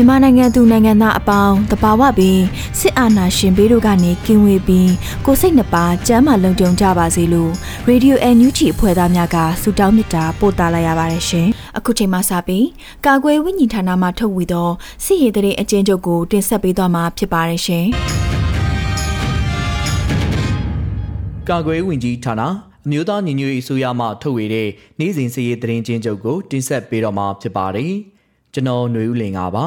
မြန်မာနိုင်ငံသူနိုင်ငံသားအပေါင်းတဘာဝပင်စစ်အာဏာရှင်ဘေးတို့ကနေကင်းဝေးပြီးကိုစိတ်နှပါကျမ်းမာလုံခြုံကြပါစေလို့ရေဒီယိုအန်ယူဂျီအဖွဲ့သားများကဆုတောင်းမေတ္တာပို့သလာရပါတယ်ရှင်။အခုချိန်မှစပြီးကာကွယ်ဝိညာဉ်ဌာနမှထုတ်ဝေသောစစ်ရေးတရေအကျဉ်းချုပ်ကိုတင်ဆက်ပေးသွားမှာဖြစ်ပါတယ်ရှင်။ကာကွယ်ဝင်ကြီးဌာနအမျိုးသားညီညွတ်ရေးအစိုးရမှထုတ်ဝေတဲ့နေ့စဉ်စစ်ရေးတရင်ချင်းချုပ်ကိုတင်ဆက်ပေးတော့မှာဖြစ်ပါတယ်။ ကျွန်တော်ຫນွေဦးလင်ကပါ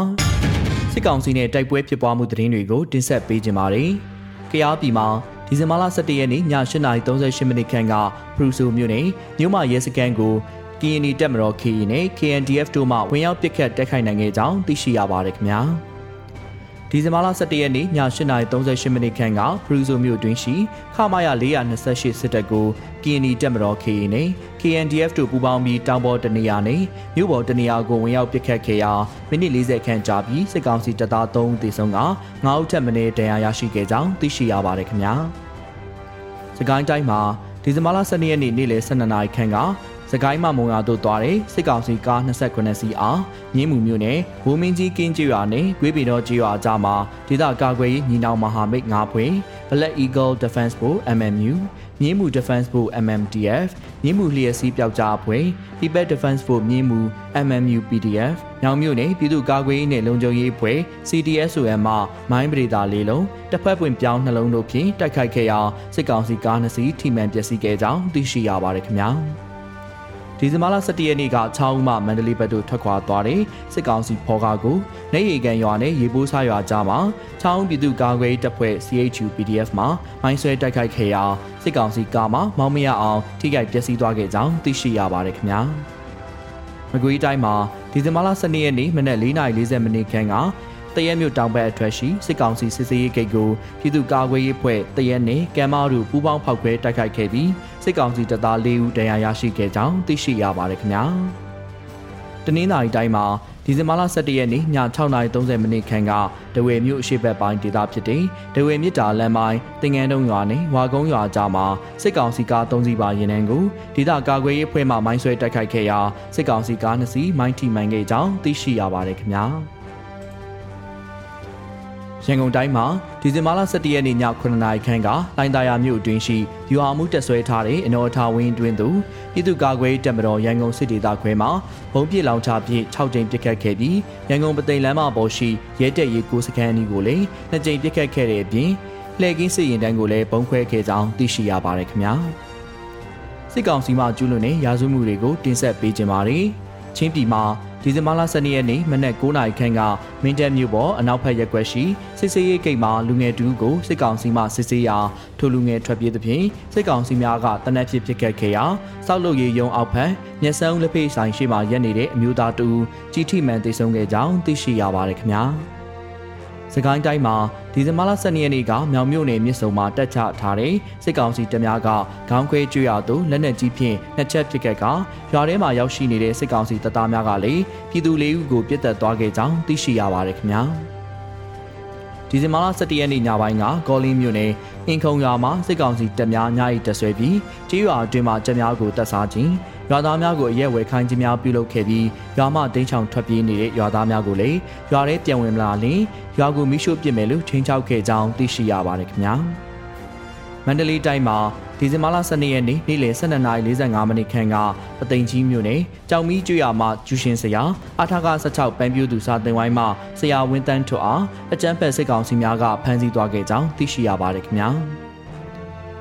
စစ်ကောင်စီနဲ့တိုက်ပွဲဖြစ်ပွားမှုသတင်းတွေကိုတင်ဆက်ပေးကြပါမယ်။ကြားပြည်မှာဒီဇင်ဘာလ17ရက်နေ့ည8:38မိနစ်ခန့်ကပရူဆိုမြို့နယ်မြို့မရဲစခန်းကို KNI တပ်မတော် KE နဲ့ KNDF တို့မှဝင်ရောက်ပစ်ခတ်တိုက်ခိုက်နိုင်ခဲ့ကြောင်းသိရှိရပါတယ်ခင်ဗျာ။ ဒီဇင်ဘာလ17ရက်နေ့ည8:38မိနစ်ခန့်ကဖရူဇိုမြို့တွင်ရှိခမာယာ428စစ်တပ်ကို KNI တပ်မတော် KA နဲ့ KNDF တို့ပူးပေါင်းပြီးတောင်ပေါ်တနေရာနဲ့မြို့ပေါ်တနေရာကိုဝင်ရောက်ပစ်ခတ်ခဲ့ရာမိနစ်40ခန့်ကြာပြီးစစ်ကောင်စီတပ်သား3ဦးသေဆုံးက9ဦးထပ်မံဒဏ်ရာရရှိခဲ့ကြောင်းသိရှိရပါတယ်ခင်ဗျာ။စကိုင်းတိုင်းမှာဒီဇင်ဘာလ12ရက်နေ့နေ့လယ်12နာရီခန့်က စကိုင်းမမုံရွာသို့သွားတဲ့စစ်ကောင်စီကား29စီးအားမြင်းမှုမြို့နယ်ဝူမင်းကြီးကင်းကျွာနဲ့ဂွေးပီတော်ကျွာအကြားမှာဒေသကာကွယ်ရေးညီနောင်မဟာမိတ်၅ဖွဲ့ Black Eagle Defense Force MMU မြင်းမှု Defense Force MMDF မြင်းမှုလျက်စီးပျောက်ကြားအဖွဲ့ People Defense Force မြင်းမှု MMU PDF ညောင်မြို့နယ်ပြည်သူ့ကာကွယ်ရေးနဲ့လုံခြုံရေးအဖွဲ့ CDSOM မှမိုင်းပရိသာလေးလုံးတစ်ဖက်ပွင့်ပြောင်းနှလုံးတို့ဖြင့်တိုက်ခိုက်ခဲ့ရာစစ်ကောင်စီကားနှစ်စီးထိမှန်ပျက်စီးခဲ့ကြောင်းသိရှိရပါတယ်ခင်ဗျာ။ ဒီဇင်ဘာလ17ရက်နေ့က6ဦးမှမန္တလေးဘက်သို့ထွက်ခွာသွားတဲ့စစ်ကောင်စီဖော်ကားကိုနေရီကန်ရွာနဲ့ရေပိုးစားရွာကြားမှာ6ဦးပြည်သူ့ကာကွယ်တပ်ဖွဲ့ CHU PDF မှမိုင်းဆွဲတိုက်ခိုက်ခဲ့ရာစစ်ကောင်စီကားမှမောင်းမရအောင်ထိခိုက်ပျက်စီးသွားခဲ့ကြောင်းသိရှိရပါတယ်ခင်ဗျာမကွေးတိုင်းမှာဒီဇင်ဘာလ12ရက်နေ့မနက်4:40မိနစ်ခန့်က တရက်မြို့တောင်ဘက်အထွက်ရှိစစ်ကောင်စီစစ်စေးရေးဂိတ်ကိုပြည်သူ့ကာကွယ်ရေးဖွဲ့တရက်နဲ့ကမ်မာတို့ပူးပေါင်းဖောက်ခွဲတိုက်ခိုက်ခဲ့ပြီးစစ်ကောင်စီတပ်သား၄ဦးဒဏ်ရာရရှိခဲ့ကြောင်းသိရှိရပါတယ်ခင်ဗျာ။တနင်္လာရီတိုင်းမှာဒီဇင်ဘာလ17ရက်နေ့ည6:30မိနစ်ခန့်ကဒဝေမြို့အရှိတ်ပိုင်းဒေသဖြစ်တဲ့ဒဝေမြစ်တာလမ်းပိုင်းတင်ငန်းတုံးရွာနဲ့ဝါကုန်းရွာကြားမှာစစ်ကောင်စီကား၃စီးပါရင်နှန်းကိုဒေသကာကွယ်ရေးအဖွဲ့မှမိုင်းဆွဲတိုက်ခိုက်ခဲ့ရာစစ်ကောင်စီကား၂စီးမိုင်းထိမှန်ခဲ့ကြောင်းသိရှိရပါတယ်ခင်ဗျာ။ ရန်ကုန်တိုင်းမှာဒီဇင်ဘာလ17ရက်နေ့ည9:00နာရီခန့်ကလိုင်းသာယာမြို့အတွင်းရှိယူဟာမှုတက်ဆွဲထားတဲ့အနော်ထာဝင်းတွင်သို့ပြည်သူ့ကာကွယ်တပ်မတော်ရန်ကုန်စစ်ဒေသခွဲမှဘုံပြစ်လောင်ချပြည့်6ကြိမ်ပစ်ခတ်ခဲ့ပြီးရန်ကုန်ပသိမ်လမ်းမပေါ်ရှိရဲတပ်ရေးကိုစခန်းအနီးကိုလည်း2ကြိမ်ပစ်ခတ်ခဲ့တဲ့အပြင်လှည့်ကင်းစစ်ရင်တန်းကိုလည်းဘုံခွဲခဲ့ကြောင်းသိရှိရပါတယ်ခင်ဗျာစစ်ကောင်စီမှကျူးလွန်တဲ့ရာဇဝမှုတွေကိုတင်ဆက်ပေးကြပါမယ်ချင်းပြည်မှာ ဒီဇင်ဘာလ12ရက်နေ့မနက်9:00နာရီခန့်ကမင်းတပ်မြို့ပေါ်အနောက်ဘက်ရက်ကွက်ရှိစစ်စေးရေးဂိတ်မှာလူငယ်တူကိုစစ်ကောင်စီမှစစ်ဆေးရာထိုလူငယ်ထွက်ပြေးသဖြင့်စစ်ကောင်စီများကတနက်ဖြစ်ဖြစ်ခဲ့ခဲ့ရာစောက်လုတ်ရေးရုံအောက်ဖက်မျက်စမ်းလက်ဖေးဆိုင်ရှိမှရက်နေတဲ့အမျိုးသားတူကြီးထိမှန်သိဆုံးခဲ့ကြောင်းသိရှိရပါတယ်ခင်ဗျာ။ စကိုင်းတိုင်းမှာဒီဇင်ဘာလ12ရက်နေ့ကမြောင်မြို့နယ်မြစ်ဆုံမှာတက်ချထားတဲ့စစ်ကောင်စီတပ်များကခေါင်းခွဲကျွေရသူလက်နက်ကြီးဖြင့်နှစ်ချက်ပစ်ခတ်ကရွာထဲမှာရောက်ရှိနေတဲ့စစ်ကောင်စီတပ်သားများကလည်းပြည်သူလေးဦးကိုပြစ်တက်သွားခဲ့ကြောင်းသိရှိရပါတယ်ခင်ဗျာဒီဇင်ဘာလ17ရက်နေ့ညပိုင်းကကောလင်းမြို့နယ်အင်ခုံရွာမှာစစ်ကောင်စီတပ်များညရီတက်ဆွဲပြီးကြေးရွာအတွင်းမှာတပ်များကိုတပ်စားခြင်း ရွာသားများကိုအရက်ဝယ်ခိုင်းခြင်းများပြုလုပ်ခဲ့ပြီးရွာမှဒိန်းချောင်ထွက်ပြေးနေတဲ့ရွာသားများကိုလည်းရွာထဲပြန်ဝင်လာလင်ရွာကိုမိရှို့ပစ်မယ်လို့ချိန်ချောက်ခဲ့ကြောင်းသိရှိရပါတယ်ခင်ဗျာ။မန္တလေးတိုင်းမှာဒီဇင်ဘာလ12ရက်နေ့နေ့လယ်12:45မိနစ်ခန့်ကပသိမ်ကြီးမြို့နယ်ကြောင်မီကျွရမှာကျူရှင်ဆရာအထာက16ပန်းပြူသူစာတင်ဝိုင်းမှာဆရာဝင်းတန်းထွတ်အားအကြမ်းဖက်စစ်ကောင်စီများကဖမ်းဆီးသွားခဲ့ကြောင်းသိရှိရပါတယ်ခင်ဗျာ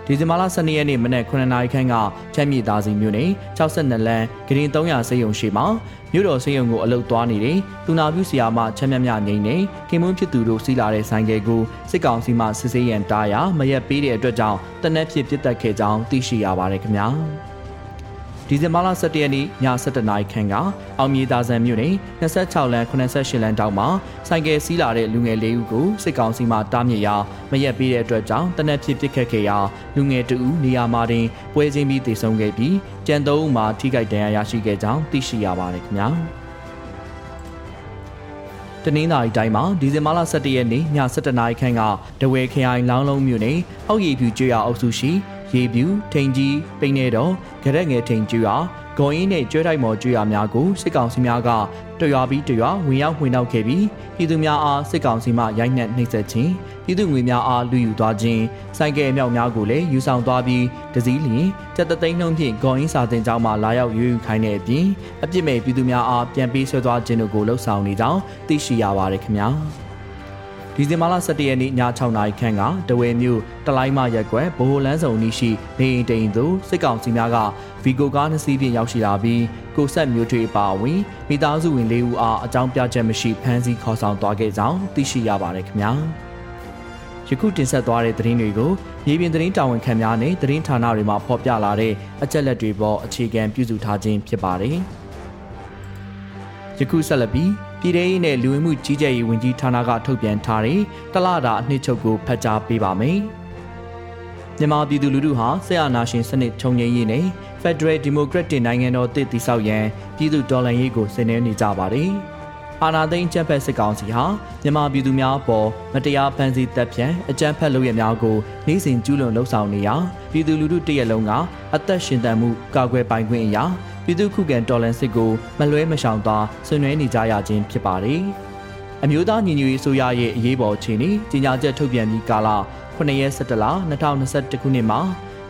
ဒီဇင်ဘာလ12ရက်နေ့မနက်9:00နာရီခန့်ကချမ်းမြေသားစီမြို့နယ်62လမ်းဂရင်300စေယုံရှိမှာမြို့တော်စေယုံကိုအလုတ်သွားနေတဲ့သူနာပြုဆရာမချမ်းမြမြငိမ့်နေခင်မွန်းဖြစ်သူတို့စီးလာတဲ့ဆိုင်ကယ်ကိုစစ်ကောင်စီမှစစ်ဆေးရန်တားရမရက်ပေးတဲ့အတွက်ကြောင့်တနက်ဖြစ်ပစ်တက်ခဲ့ကြောင်းသိရှိရပါတယ်ခင်ဗျာ ဒီဇင်ဘာလ17ရက်နေ့ည7:00နာရီခန့်ကအောင်မြေသားဆန်မြို့နယ်26လမ်း88လမ်းတောက်မှာဆိုင်ကယ်စီးလာတဲ့လူငယ်လေးဦးကိုစစ်ကောင်စီမှတားမြစ်ရာမရက်ပေးတဲ့အတွက်ကြောင့်တနက်ဖြစ်ပစ်ခတ်ခဲ့ရာလူငယ်တဦးနေရာမှာတင်ပွဲချင်းပြီးတေဆုံးခဲ့ပြီးကြံသုံးဦးမှာထိခိုက်ဒဏ်ရာရရှိခဲ့ကြောင်းသိရှိရပါတယ်ခင်ဗျာတနင်္သာရီတိုင်းမှာဒီဇင်ဘာလ17ရက်နေ့ည7:00နာရီခန့်ကဒဝဲခရိုင်လောင်းလုံးမြို့နယ်အောက်ရည်ဖြူကျွော်အုပ်စုရှိ ရေပြူထိန်ကြီးပိနေတော်ကြရက်ငယ်ထိန်ကျွာဂုံအင်းနဲ့ကျွဲတိုက်မော်ကျွာများကိုစစ်ကောင်စီများကတရွာပြီးတရွာဝင်ရောက်ဝင်နောက်ခဲ့ပြီးပြည်သူများအားစစ်ကောင်စီမှရိုက်နှက်နှိပ်စက်ခြင်းပြည်သူငွေများအားလူယူသွားခြင်းစိုက်ကဲအမြောက်များကိုလည်းယူဆောင်သွားပြီးတစည်းလျင်ကြက်တသိန်းနှုံးဖြင့်ဂုံအင်းစာတင်ကျောင်းမှလာရောက်ယူယူခိုင်းတဲ့အပြင်အပြစ်မဲ့ပြည်သူများအားပြန်ပေးဆွဲသွားခြင်းတို့ကိုလှုံ့ဆော်နေကြောင်းသိရှိရပါတယ်ခင်ဗျာ ဒီဇင်ဘာလ17ရက်နေ့ည6နာရီခန့်ကတဝဲမြို့တလိုင်းမရက်ကွယ်ဘိုဟိုလန်းဆောင်နီရှိနေအိမ်တိန်သို့စစ်ကောင်စီများကဗီကိုကားနှစ်စီးဖြင့်ရောက်ရှိလာပြီးကိုဆက်မျိုးထွေအပါအဝင်မိသားစုဝင်၄ဦးအားအကြောင်းပြချက်မရှိဖမ်းဆီးခေါ်ဆောင်သွားခဲ့ကြောင်းသိရှိရပါတယ်ခင်ဗျာယခုတင်ဆက်သွားတဲ့သတင်းတွေကိုမြေပြင်သတင်းတာဝန်ခံများနဲ့သတင်းဌာနတွေမှာဖော်ပြလာတဲ့အချက်လက်တွေပေါ်အခြေခံပြုစုထားခြင်းဖြစ်ပါတယ်ယခုဆက်လက်ပြီး ပြည်ထောင်စုနဲ့လူဝင်မှုကြီးကြပ်ရေးဝန်ကြီးဌာနကထုတ်ပြန်ထားတဲ့တလတာအနှစ်ချုပ်ကိုဖတ်ကြားပေးပါမယ်။မြန်မာပြည်သူလူထုဟာဆရာနာရှင်စနစ်ချုပ်ငြိမ်းရေးနဲ့ Federal Democratic နိုင်ငံတော်တည်တည်ဆောက်ရန်ပြည်သူတော်လှန်ရေးကိုဆင်နွှဲနေကြပါတယ်။အာဏာသိမ်းချက်ဖက်စစ်ကောင်စီဟာမြန်မာပြည်သူများအပေါ်မတရားဖန်ဆီးတပ်ဖြန့်အကြမ်းဖက်လုပ်ရများကိုနိုင်စဉ်ကျူးလွန်လှုံ့ဆော်နေရာပြည်သူလူထုတရက်လုံးကအသက်ရှင်သန်မှုကာကွယ်ပိုင်ခွင့်အရာ ပြည်သူခုခံတော်လှန်စစ်ကိုမလွဲမရှောင်သာဆွေးနွေးနေကြရခြင်းဖြစ်ပါတယ်။အမျိုးသားညီညွတ်ရေးဆိုရရဲ့အရေးပေါ်အခြေအနေကြီးညာချက်ထုတ်ပြန်ပြီးကာလ9ရက်17လ2021ခုနှစ်မှာ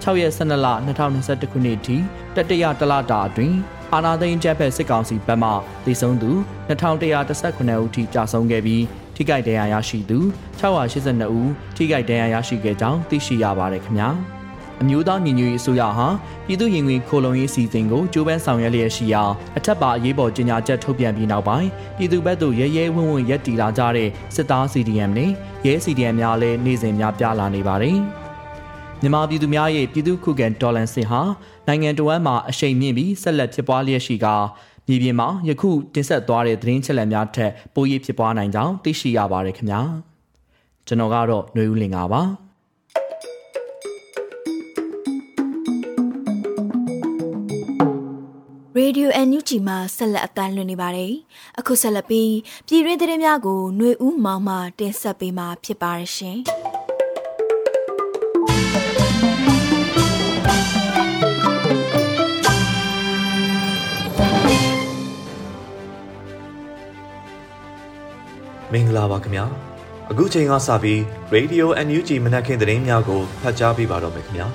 6ရက်12လ2021ခုနှစ်ထိတတရတလတာအတွင်းအာနာသိန်းကျပ်ဖက်စစ်ကောင်စီဘက်မှတည်ဆုံသူ2119ဦးထိကြာဆုံးခဲ့ပြီးထိခိုက်ဒဏ်ရာရရှိသူ682ဦးထိခိုက်ဒဏ်ရာရရှိခဲ့ကြောင်းသိရှိရပါတယ်ခင်ဗျာ။ အမျိုးသားညီညွတ်ရေးအစိုးရဟာပြည်သူရင်ဝင်ခိုလုံရေးစီစဉ်ကိုကြိုးပမ်းဆောင်ရွက်လျက်ရှိရာအထက်ပါအရေးပေါ်ကြေညာချက်ထုတ်ပြန်ပြီးနောက်ပိုင်းပြည်သူဘက်သို့ရဲရဲဝံ့ဝံ့ရက်တီလာကြတဲ့စစ်သား CDM နဲ့ရဲ CDM များလည်းနေ့စဉ်များပြားလာနေပါတယ်။မြန်မာပြည်သူများရဲ့ပြည်သူခုခံဒေါ်လန်စစ်ဟာနိုင်ငံတော်ဝန်မှအရှိန်မြင့်ပြီးဆက်လက်ဖြစ်ပွားလျက်ရှိကာမြေပြင်မှာယခုတင်ဆက်သွားတဲ့သတင်းချက်လက်များထက်ပို၍ဖြစ်ပွားနိုင်ကြောင်းသိရှိရပါတယ်ခင်ဗျာကျွန်တော်ကတော့ຫນွေဦးလင်ပါ ရေဒီယို NUG မှာဆက်လက်အသံလွှင့်နေပါတယ်။အခုဆက်လက်ပြီးပြည်တွင်းသတင်းများကိုຫນွေဦးမောင်မှတင်ဆက်ပေးမှာဖြစ်ပါရရှင်မင်္ဂလာပါခင်ဗျာအခုချိန်ကစပြီး Radio NUG မနက်ခင်းသတင်းများကိုဖတ်ကြားပေးပါတော့မယ်ခင်ဗျာ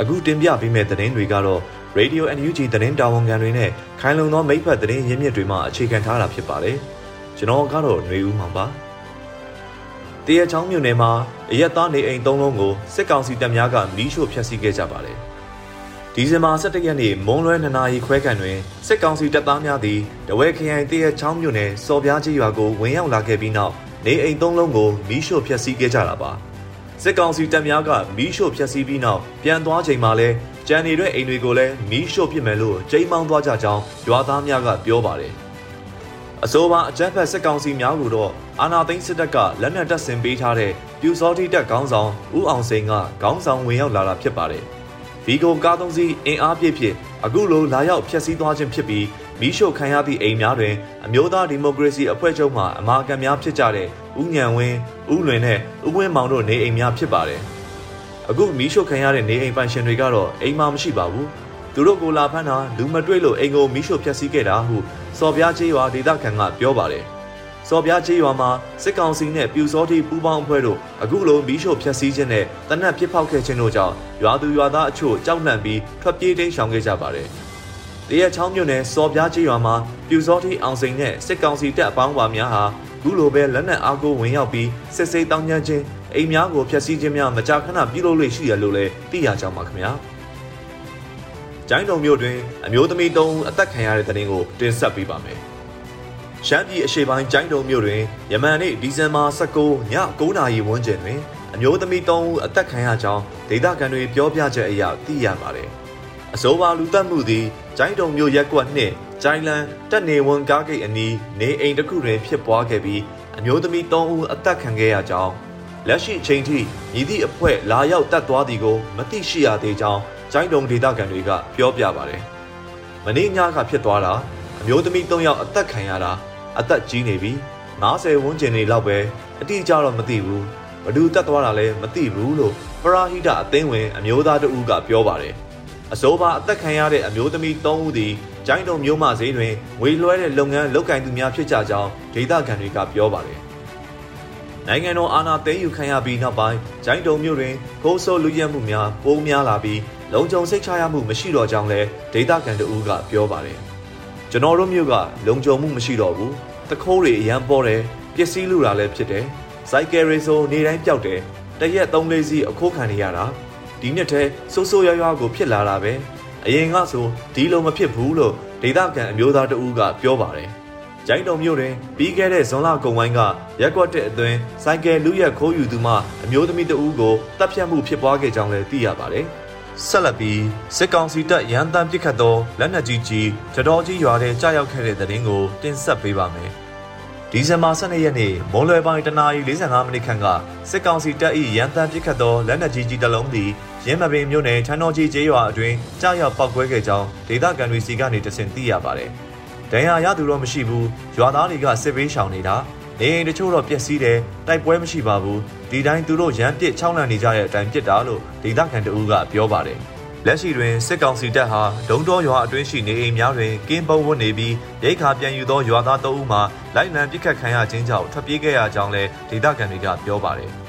အခုတင်ပြပေးမယ့်သတင်းတွေကတော့ Radio NUG သတင်းတာဝန်ခံတွေနဲ့ခိုင်လုံသောမိဖက်သတင်းရင်းမြစ်တွေမှအခြေခံထားတာဖြစ်ပါတယ်ကျွန်တော်ကတော့ຫນွေဦးမှာပါတရချောင်းမြို့နယ်မှာအရက်သားနေအိမ်၃လုံးကိုစစ်ကောင်စီတပ်များကမီးရှို့ဖျက်ဆီးခဲ့ကြပါတယ်ဒီဇင်ဘာ17ရက်နေ့မွန်းလွဲ2နာရီခွဲခန့်တွင်စစ်ကောင်စီတပ်သားများသည်တဝဲခရိုင်တရချောင်းမြို့နယ်စော်ပြားကြီးရွာကိုဝင်ရောက်လာခဲ့ပြီးနောက်နေအိမ်၃လုံးကိုမီးရှို့ဖျက်ဆီးခဲ့ကြတာပါစစ်ကောင်စီတပ်များကမီးရှို့ဖျက်ဆီးပြီးနောက်ပြန်သွားချိန်မှာလဲ ကြံနေတဲ့အိမ်တွေကိုလည်းမီးရှို့ပစ်မယ်လို့ကြိမ်းမောင်းသွားကြကြောင်းရွာသားများကပြောပါတယ်။အဆိုပါအကြမ်းဖက်စစ်ကောင်စီများကိုတော့အာနာသိန်းစစ်တပ်ကလက်နက်တပ်ဆင်ပေးထားတဲ့ပြူစောတိတပ်ခေါင်းဆောင်ဦးအောင်စိန်ကခေါင်းဆောင်ဝင်ရောက်လာတာဖြစ်ပါတယ်။ဗီဂိုကားသုံးစီးအင်အားပြည့်ဖြင့်အခုလိုလာရောက်ဖျက်ဆီးသွားခြင်းဖြစ်ပြီးမီးရှို့ခံရသည့်အိမ်များတွင်အမျိုးသားဒီမိုကရေစီအဖွဲ့ချုပ်မှအမာခံများဖြစ်ကြတဲ့ဦးညံဝင်းဦးလွင်နဲ့ဦးဝင်းမောင်တို့နေအိမ်များဖြစ်ပါတယ်။ အခုမီးရှို့ခံရတဲ့နေအိမ်ပိုင်ရှင်တွေကတော့အိမ်မှာမရှိပါဘူးသူတို့ကိုလာဖမ်းတာလူမတွေ့လို့အိမ်ကိုမီးရှို့ဖျက်ဆီးခဲ့တာဟုစော်ပြားချေးရွာဒေသခံကပြောပါတယ်စော်ပြားချေးရွာမှာစစ်ကောင်စီနဲ့ပြူစောတိပူးပေါင်းအဖွဲ့တို့အခုလိုမီးရှို့ဖျက်ဆီးခြင်းနဲ့တနက်ပစ်ဖောက်ခဲ့ခြင်းတို့ကြောင့်ရွာသူရွာသားအချို့ကြောက်လန့်ပြီးထွက်ပြေးတိမ်းရှောင်ခဲ့ကြပါတယ်။တရက်ချောင်းမြို့နယ်စော်ပြားချေးရွာမှာပြူစောတိအောင်စိန်နဲ့စစ်ကောင်စီတပ်အပေါင်းပါများဟာခုလိုပဲလက်နက်အားကိုဝင်ရောက်ပြီးစစ်စေးတောင်းကျမ်းခြင်း အိမ်များကိုဖျက်ဆီးခြင်းများမကြာခဏပြုလုပ်လို့ရှိရလို့လည်းသိရကြောင်းပါခင်ဗျာ။ကျိုင်းတုံမြို့တွင်အမျိုးသမီး၃ဦးအသက်ခံရတဲ့တဲ့တင်ကိုတင်ဆက်ပေးပါမယ်။ရှမ်းပြည်အရှေ့ပိုင်းကျိုင်းတုံမြို့တွင်ယမန်နေ့ဒီဇင်ဘာ19ည9:00နာရီဝန်းကျင်တွင်အမျိုးသမီး၃ဦးအသက်ခံရကြောင်းဒေသခံတွေပြောပြချက်အရသိရပါတယ်။အဆိုပါလူသက်မှုသည်ကျိုင်းတုံမြို့ရက်ကွက်နှင့်ကျိုင်းလန်းတက်နေဝန်ကားဂိတ်အနီးနေအိမ်တစ်ခုတွင်ဖြစ်ပွားခဲ့ပြီးအမျိုးသမီး၃ဦးအသက်ခံခဲ့ရကြောင်း လက်ရှိအချိန်ထိမြည်သည့်အဖွဲ့လာရောက်တတ်သွားသည်ကိုမသိရှိရသေးကြောင်းကျိုင်းတုံဒေသခံတွေကပြောပြပါတယ်။မနေ့ညကဖြစ်သွားတာအမျိုးသမီး၃ယောက်အသက်ခံရတာအသက်ကြီးနေပြီ90ဝန်းကျင်နေလောက်ပဲအတိအကျတော့မသိဘူးဘဒူတက်သွားတာလည်းမသိဘူးလို့ပရာဟိတအသင်းဝင်အမျိုးသားတဦးကပြောပါတယ်။အစိုးပါအသက်ခံရတဲ့အမျိုးသမီး၃ဦးသည်ကျိုင်းတုံမျိုးမဈေးတွင်ဝေလွှဲတဲ့လုပ်ငန်းလုပ်ကင်သူများဖြစ်ကြကြောင်းဒေသခံတွေကပြောပါတယ်။ နိုင်ငံတော်အာဏာသိမ်းယူခံရပြီးနောက်ပိုင်းကျိုင်းတုံမျိုးတွင်ကိုးဆိုးလူရဲမှုများပိုးများလာပြီးလုံခြုံစိတ်ချရမှုမရှိတော့ကြောင်းလည်းဒေသခံတဦးကပြောပါတယ်။ကျွန်တော်တို့မျိုးကလုံခြုံမှုမရှိတော့ဘူး။တခိုးတွေအရန်ပေါ်တယ်ပစ္စည်းလူတာလည်းဖြစ်တယ်။စိုက်ကယ်ရီဆိုနေတိုင်းပျောက်တယ်။တရက်၃လေးစီးအခိုးခံနေရတာ။ဒီနှစ်ထဲဆိုးဆိုးရွားရွားကိုဖြစ်လာတာပဲ။အရင်ကဆိုဒီလိုမဖြစ်ဘူးလို့ဒေသခံအမျိုးသားတဦးကပြောပါတယ်။ ကျိုင်းတုံမြို့တွင်ပြီးခဲ့တဲ့ဇွန်လကုန်ပိုင်းကရက်ကွက်တဲ့အသွင်စိုက်ကယ်လူရက်ခိုးယူသူမှအမျိုးသမီးတဦးကိုတပ်ဖြတ်မှုဖြစ်ပွားခဲ့ကြောင်းလည်းသိရပါတယ်။ဆက်လက်ပြီးစစ်ကောင်စီတပ်ရန်တမ်းပစ်ခတ်သောလက်နက်ကြီးကြီးကြတော်ကြီးရွာထဲကြားရောက်ခဲ့တဲ့တဲ့ရင်ကိုတင်ဆက်ပေးပါမယ်။ဒီဇင်ဘာ12ရက်နေ့မွန်လွယ်ပိုင်းတနာရီ45မိနစ်ခန့်ကစစ်ကောင်စီတပ်၏ရန်တမ်းပစ်ခတ်သောလက်နက်ကြီးကြီးတစ်လုံးသည်ရင်းမပင်မြို့နယ်ထန်းတော်ကြီးကျေးရွာအတွင်းကြားရောက်ပောက်ကွဲခဲ့ကြောင်းဒေသခံတွေစီကနေတဆင့်သိရပါတယ်။ ဒဏ်ရာရသူတော့မရှိဘူး။ရွာသားတွေကစစ်ပေးရှောင်နေတာ။နေအိမ်တချို့တော့ပျက်စီးတယ်။တိုက်ပွဲမရှိပါဘူး။ဒီတိုင်းသူတို့ရန်ပစ်ချောင်းလန့်နေကြတဲ့အတိုင်းပစ်တာလို့ဒေသခံတအူးကပြောပါတယ်။လက်ရှိတွင်စစ်ကောင်စီတပ်ဟာဒုံတော်ရွာအတွင်းရှိနေအိမ်များတွင်ကင်းပုံဝတ်နေပြီးရိတ်ခါပြန်ယူသောရွာသားတအုပ်မှလိုက်လံပစ်ခတ်ခံရခြင်းကြောင့်ထွက်ပြေးခဲ့ရကြောင်းလည်းဒေသခံတွေကပြောပါတယ်။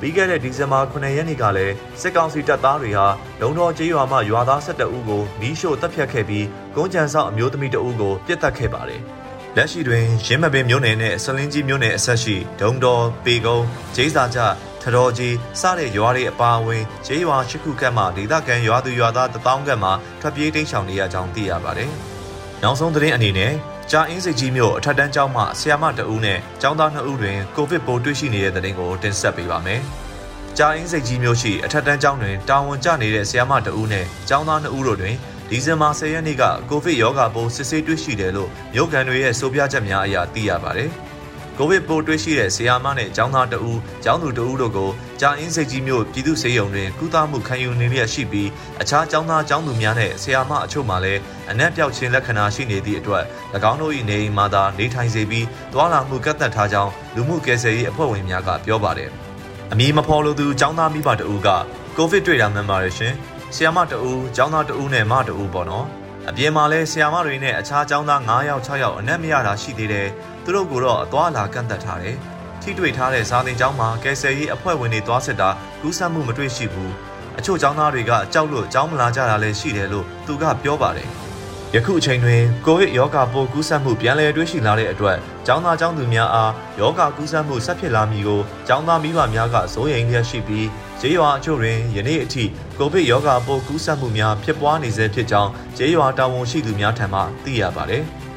ပြီးခဲ့တဲ့ဒီဇင်ဘာ9ရက်နေ့ကလည်းစစ်ကောင်စီတပ်သားတွေဟာလုံတော်ကျေးရွာမှရွာသား12ဦးကိုမီးရှို့တပ်ဖြတ်ခဲ့ပြီးကုန်းကြံဆောင်အမျိုးသမီးတဦးကိုပြစ်တက်ခဲ့ပါတယ်။လက်ရှိတွင်ရင်းမပင်မြို့နယ်နဲ့ဆလင်းကြီးမြို့နယ်အဆက်ရှိဒုံတော်ပေကုန်းဂျေးစာကြထတော်ကြီးစတဲ့ရွာတွေအပါအဝင်ကျေးရွာရှိခုကတ်မှဒေသခံရွာသူရွာသားတပေါင်းကတ်မှထွက်ပြေးတိမ်းရှောင်နေရကြောင်းသိရပါတယ်။နောက်ဆုံးသတင်းအနေနဲ့ ကြာအင်းစိတ်ကြီးမြို့အထက်တန်းကျောင်းမှဆရာမတအူးနဲ့ကျောင်းသား2ဦးတွင်ကိုဗစ်ပိုးတွေ့ရှိနေတဲ့တဲ့တင်ကိုတင်ဆက်ပေးပါမယ်။ကြာအင်းစိတ်ကြီးမြို့ရှိအထက်တန်းကျောင်းတွင်တာဝန်ကျနေတဲ့ဆရာမတအူးနဲ့ကျောင်းသား2ဦးတို့တွင်ဒီဇင်ဘာ10ရက်နေ့ကကိုဗစ်ရောဂါပိုးစစ်ဆေးတွေ့ရှိတယ်လို့မြို့ကန်တွေရဲ့ဆိုပြချက်များအရသိရပါတယ်။ ကိုဗစ်ပိုးတွေ့ရှိတဲ့ဆရာမနဲ့ကျောင်းသားတဦးကျောင်းသူတဦးတို့ကိုကြာအင်းစိတ်ကြီးမြို့ပြည်သူ့ဆေးရုံတွင်ကုသမှုခံယူနေလျက်ရှိပြီးအခြားကျောင်းသားကျောင်းသူများနဲ့ဆရာမအချို့မှလည်းအနက်ပြောက်ခြင်းလက္ခဏာရှိနေသည့်အတွက်၎င်းတို့၏နေအိမ်မှာသာနေထိုင်စေပြီးသွာလာမှုကန့်သတ်ထားကြောင်းလူမှုကယ်ဆယ်ရေးအဖွဲ့ဝင်များကပြောပါတယ်။အမည်မဖော်လိုသူကျောင်းသားမိဘတဦးကကိုဗစ်တွေ့တာမှန်ပါတယ်ရှင်။ဆရာမတဦးကျောင်းသားတဦးနဲ့မတဦးပေါ့နော်။အပြင်မှာလဲဆရာမတွေနဲ့အခြားကျောင်းသား9ယောက်6ယောက်အနက်မရတာရှိသေးတယ် သူတို့ကိုတော့အသွားလာကန့်သက်ထားတယ်။ထိတွေ့ထားတဲ့စာသင်ကျောင်းမှာကယ်ဆယ်ရေးအဖွဲ့ဝင်တွေသွားစစ်တာကူးစက်မှုမတွေ့ရှိဘူး။အချို့ကျောင်းသားတွေကကြောက်လို့ကျောင်းမလာကြတာလည်းရှိတယ်လို့သူကပြောပါတယ်။ယခုအချိန်တွင်ကိုဗစ်ရောဂါပိုးကူးစက်မှုပြန်လည်တွေ့ရှိလာတဲ့အတွက်ကျောင်းသားကျောင်းသူများအားရောဂါကူးစက်မှုဆက်ဖြစ်လာမည်ကိုကျောင်းသားမိဘများကစိုးရိမ်လျက်ရှိပြီးကျေးရွာအချို့တွင်ယနေ့အထိကိုဗစ်ရောဂါပိုးကူးစက်မှုများဖြစ်ပွားနေဆဲဖြစ်ကြောင်းကျေးရွာတာဝန်ရှိသူများထံမှသိရပါတယ်။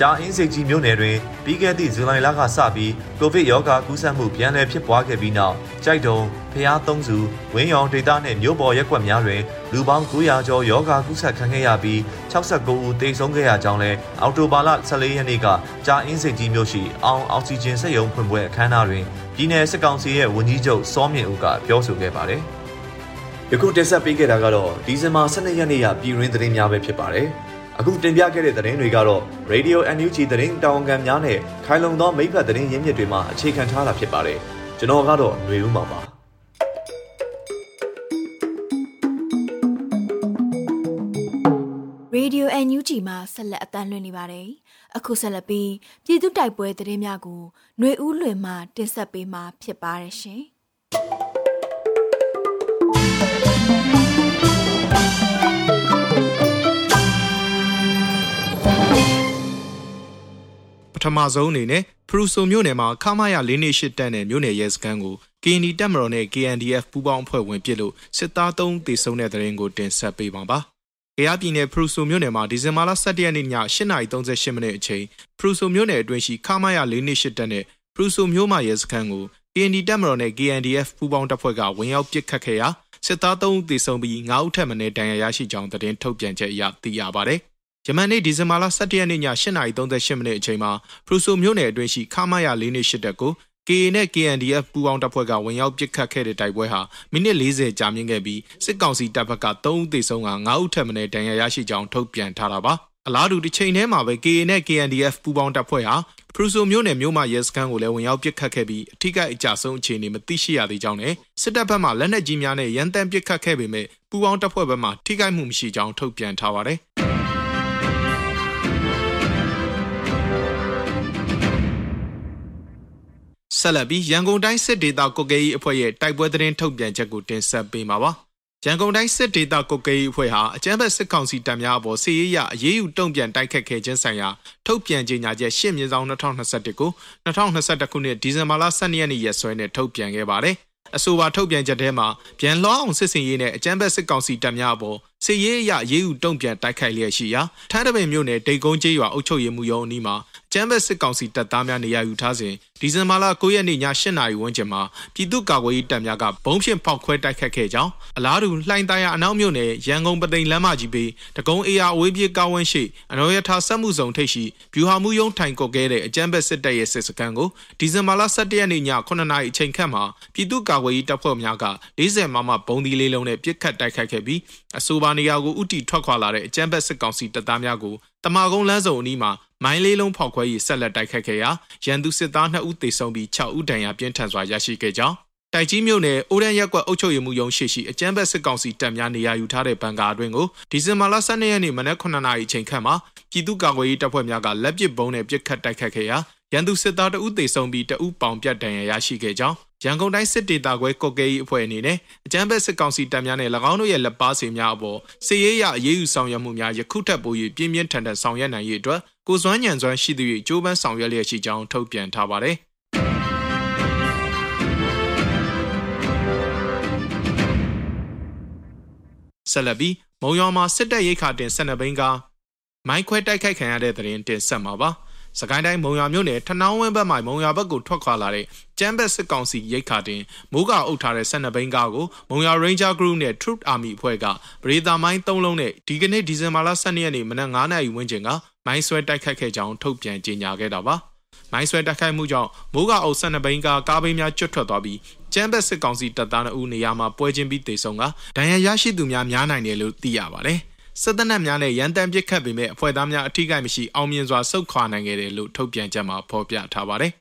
ကြာအင်းစိတ်ကြီးမြို့နယ်တွင်ပြီးခဲ့သည့်ဇူလိုင်လကစပြီးကိုဗစ်ရောဂါကူးစက်မှုပြန်လည်ဖြစ်ပွားခဲ့ပြီးနောက်ကြိုက်တုံဖျားသုံးစုဝင်းရောင်ဒေသနှင့်မြို့ပေါ်ရက်ကွက်များတွင်လူပေါင်း900ကျော်ရောဂါကူးစက်ခံခဲ့ရပြီး69ဦးသေဆုံးခဲ့ရကြောင်းလည်းအော်တိုဘာလ14ရက်နေ့ကကြာအင်းစိတ်ကြီးမြို့ရှိအောင်အောက်ဆီဂျင်စက်ရုံဖွင့်ပွဲအခမ်းအနားတွင်ပြည်내စစ်ကောင်စီရဲ့ဝန်ကြီးချုပ်စောမြင့်ဦးကပြောဆိုခဲ့ပါတယ်။ယခုတက်ဆက်ပေးခဲ့တာကတော့ဒီဇင်ဘာ12ရက်နေ့ရပြည်ရင်းသတင်းများပဲဖြစ်ပါတယ်။ အခုတင်ပြခဲ့တဲ့သတင်းတွေကတော့ Radio NUG သတင်းတောင်ခံများနဲ့ခိုင်လုံသောမိဖက်သတင်းရင်းမြစ်တွေမှာအခြေခံထားတာဖြစ်ပါတယ်ကျွန်တော်ကတော့ຫນွေဦးမှာပါ Radio NUG မှာဆက်လက်အသံလွှင့်နေပါတယ်။အခုဆက်လက်ပြီးပြည်သူတိုက်ပွဲသတင်းများကိုຫນွေဦးလွင်မှတင်ဆက်ပေးမှာဖြစ်ပါတယ်ရှင် မဆုံးအနေနဲ့ဖရူဆိုမြို့နယ်မှာခမာရ၄နှစ်ရှစ်တန်းနဲ့မြို့နယ်ရဲစခန်းကို KND တပ်မတော်နဲ့ KNDF ပူးပေါင်းအဖွဲ့ဝင်ပြစ်လို့စစ်သား၃တေဆုံးတဲ့တဲ့ရင်ကိုတင်ဆက်ပေးပါပါ။။ကယားပြည်နယ်ဖရူဆိုမြို့နယ်မှာဒီဇင်ဘာလ17ရက်နေ့ည8:38မိနစ်အချိန်ဖရူဆိုမြို့နယ်အတွင်းရှိခမာရ၄နှစ်ရှစ်တက်နဲ့ဖရူဆိုမြို့မရဲစခန်းကို KND တပ်မတော်နဲ့ KNDF ပူးပေါင်းတပ်ဖွဲ့ကဝင်ရောက်ပစ်ခတ်ခဲ့ရာစစ်သား3ဦးသေဆုံးပြီး9ဦးထပ်မံဒဏ်ရာရရှိကြောင်းသတင်းထုတ်ပြန်ချက်အရသိရပါဗျ။ ယမန်နေ့ဒီဇင်ဘာလ17ရက်နေ့ည8:38မိနစ်အချိန်မှာဖရူဆိုမြို့နယ်အတွင်းရှိခမာရ၄နှစ်ရှစ်တက်ကို KA နဲ့ KNDF ပူးပေါင်းတပ်ဖွဲ့ကဝင်ရောက်ပစ်ခတ်ခဲ့တဲ့တိုက်ပွဲဟာမိနစ်40ကြာမြင့်ခဲ့ပြီးစစ်ကောင်စီတပ်ဘက်က3ဦးသေဆုံးက9ဦးထပ်မံဒဏ်ရာရရှိကြောင်းထုတ်ပြန်ထားတာပါအလားတူတစ်ချိန်တည်းမှာပဲ KA နဲ့ KNDF ပူးပေါင်းတပ်ဖွဲ့ဟာဖရူဆိုမြို့နယ်မြို့မှာရဲစခန်းကိုလည်းဝင်ရောက်ပစ်ခတ်ခဲ့ပြီးအထိကိအကြဆုံးအခြေအနေမသိရှိရသေးကြောင်းနဲ့စစ်တပ်ဘက်မှလက်နက်ကြီးများနဲ့ရန်တမ်းပစ်ခတ်ခဲ့ပေမဲ့ပူးပေါင်းတပ်ဖွဲ့ဘက်မှထိခိုက်မှုမရှိကြောင်းထုတ်ပြန်ထားပါတယ်။ ဆက်လက်ပြီးရန်ကုန်တိုင်းစစ်ဒေသကုတ်ကဲကြီးအဖွဲ့ရဲ့တိုက်ပွဲသတင်းထုတ်ပြန်ချက်ကိုတင်ဆက်ပေးမှာပါ။ရန်ကုန်တိုင်းစစ်ဒေသကုတ်ကဲကြီးအဖွဲ့ဟာအကြမ်းဖက်စစ်ကောင်စီတပ်များအပေါ်စစ်ရေးရအရေးယူတုံ့ပြန်တိုက်ခတ်ခဲ့ခြင်းဆိုင်ရာထုတ်ပြန်ကြေညာချက်ရှစ်မြင်းဆောင်2021ကို2021ခုနှစ်ဒီဇင်ဘာလ12ရက်နေ့ရက်စွဲနဲ့ထုတ်ပြန်ခဲ့ပါတယ်။အဆိုပါထုတ်ပြန်ချက်ထဲမှာပြန်လောအောင်စစ်စင်ရေးနဲ့အကြမ်းဖက်စစ်ကောင်စီတပ်များအပေါ်စစ်ရေးအရရေးယူတုံ့ပြန်တိုက်ခိုက်လျက်ရှိရာထန်းတပင်မြို့နယ်တိတ်ကုန်းကျေးရွာအုပ်ချုပ်ရေးမှူးရုံးအနီးမှာ ကျမ်းဘက်စစ်ကောင်စီတပ်သားများနေရာယူထားစဉ်ဒီဇင်ဘာလ9ရက်နေ့ည8နာရီဝန်းကျင်မှာပြည်သူ့ကာကွယ်ရေးတပ်များကဘုံဖြင့်ဖောက်ခွဲတိုက်ခတ်ခဲ့ကြောင်းအလားတူလှိုင်းသားရအနောက်မြို့နယ်ရန်ကုန်ပသိမ်လမ်းမကြီးပေတကုံအေယာအဝေးပြေးကားဝန်းရှိအနော်ရထာစက်မှုဆောင်ထိပ်ရှိဗျူဟာမှုယုံထိုင်ကုတ်ခဲ့တဲ့အကြမ်းဘက်စစ်တပ်ရဲ့စစ်စခန်းကိုဒီဇင်ဘာလ17ရက်နေ့ည9နာရီအချိန်ခန့်မှာပြည်သူ့ကာကွယ်ရေးတပ်ဖွဲ့များက40မမဘုံဒီလေးလုံးနဲ့ပစ်ခတ်တိုက်ခိုက်ခဲ့ပြီးအဆိုပါနေရာကိုဥတီထွက်ခွာလာတဲ့အကြမ်းဘက်စစ်ကောင်စီတပ်သားများကိုတမာကုန်းလမ်းစုံအနီးမှာ မိုင်းလေးလုံးဖောက်ခွဲရေးဆက်လက်တိုက်ခတ်ခဲ့ရာရန်သူစစ်သား2ဦးသေဆုံးပြီး6ဦးဒဏ်ရာပြင်းထန်စွာရရှိခဲ့ကြောင်းတိုက်ကြီးမြို့နယ်အိုရန်ရက်ကွက်အုပ်ချုပ်ရေးမှူးရုံးရှိရှိအကြမ်းဖက်စစ်ကောင်စီတပ်များနေရာယူထားတဲ့ဘန်ကာအတွင်းကိုဒီဇင်ဘာလ12ရက်နေ့မနက်9:00နာရီချိန်ခန့်မှာပြည်သူ့ကာကွယ်ရေးတပ်ဖွဲ့များကလက်ပစ်ဗုံးနဲ့ပစ်ခတ်တိုက်ခတ်ခဲ့ရာ ရန်သူစစ်သား2ဦးသေဆုံးပြီး2ဦးပေါင်ပြတ်ဒဏ်ရာရရှိခဲ့ကြောင်းရန်ကုန်တိုင်းစစ်ဒေသခွဲကော့ကဲကြီးအဖွဲ့အနေနဲ့အကြမ်းဖက်စစ်ကောင်စီတပ်များနဲ့၎င်းတို့ရဲ့လက်ပါစီများအပေါ်စစ်ရေးရအရေးယူဆောင်ရွက်မှုများယခုထပ်ပို၍ပြင်းပြင်းထန်ထန်ဆောင်ရွက်နိုင်ရေးအတွက်ကိုစွမ်းညံစွမ်းရှိသူ၍ကြိုးပမ်းဆောင်ရွက်လျက်ရှိကြောင်းထုတ်ပြန်ထားပါတယ်ဆက်လက်ပြီးမုံရွာမှာစစ်တပ်ရိတ်ခါတင်12ဘိန်းကမိုင်းခွဲတိုက်ခိုက်ခံရတဲ့တဲ့ရင်တင်ဆက်မှာပါ။ စကိုင်းတိုင်းမုံရွာမြို့နယ်ထနောင်းဝင်းဘက်မှမုံရွာဘက်ကိုထွက်ခွာလာတဲ့ကျမ်းဘက်စစ်ကောင်စီရိတ်ခါတင်မိုးကအုပ်ထားတဲ့12ဘိန်းကားကိုမုံရွာ Ranger Group နဲ့ Truth Army အဖွဲ့ကပရိသာမိုင်း3လုံးနဲ့ဒီကနေ့ဒီဇင်ဘာလ12ရက်နေ့မနက်9:00နာရီဝန်းကျင်ကမိုင်းဆွဲတိုက်ခတ်ခဲ့ကြောင်းထုတ်ပြန်ကြေညာခဲ့တာပါ။မိုင်းဆွဲတိုက်ခိုက်မှုကြောင့်မိုးကအုပ်12ဘိန်းကားကားဘိန်းများကျွတ်ထွက်သွားပြီးကျမ်းဘက်စစ်ကောင်စီတပ်သား2ဦးနေရာမှာပွဲချင်းပြီးတေဆုံးကဒဏ်ရာရရှိသူများများနိုင်တယ်လို့သိရပါတယ်။ စစ်တပ်နက်များနဲ့ရန်တမ်းပစ်ခတ်ပေမဲ့အဖွဲ့သားများအထိကိမရှိအောင်မြင်စွာဆုတ်ခွာနိုင်ခဲ့တယ်လို့ထုတ်ပြန်ချက်မှာဖော်ပြထားပါတယ်။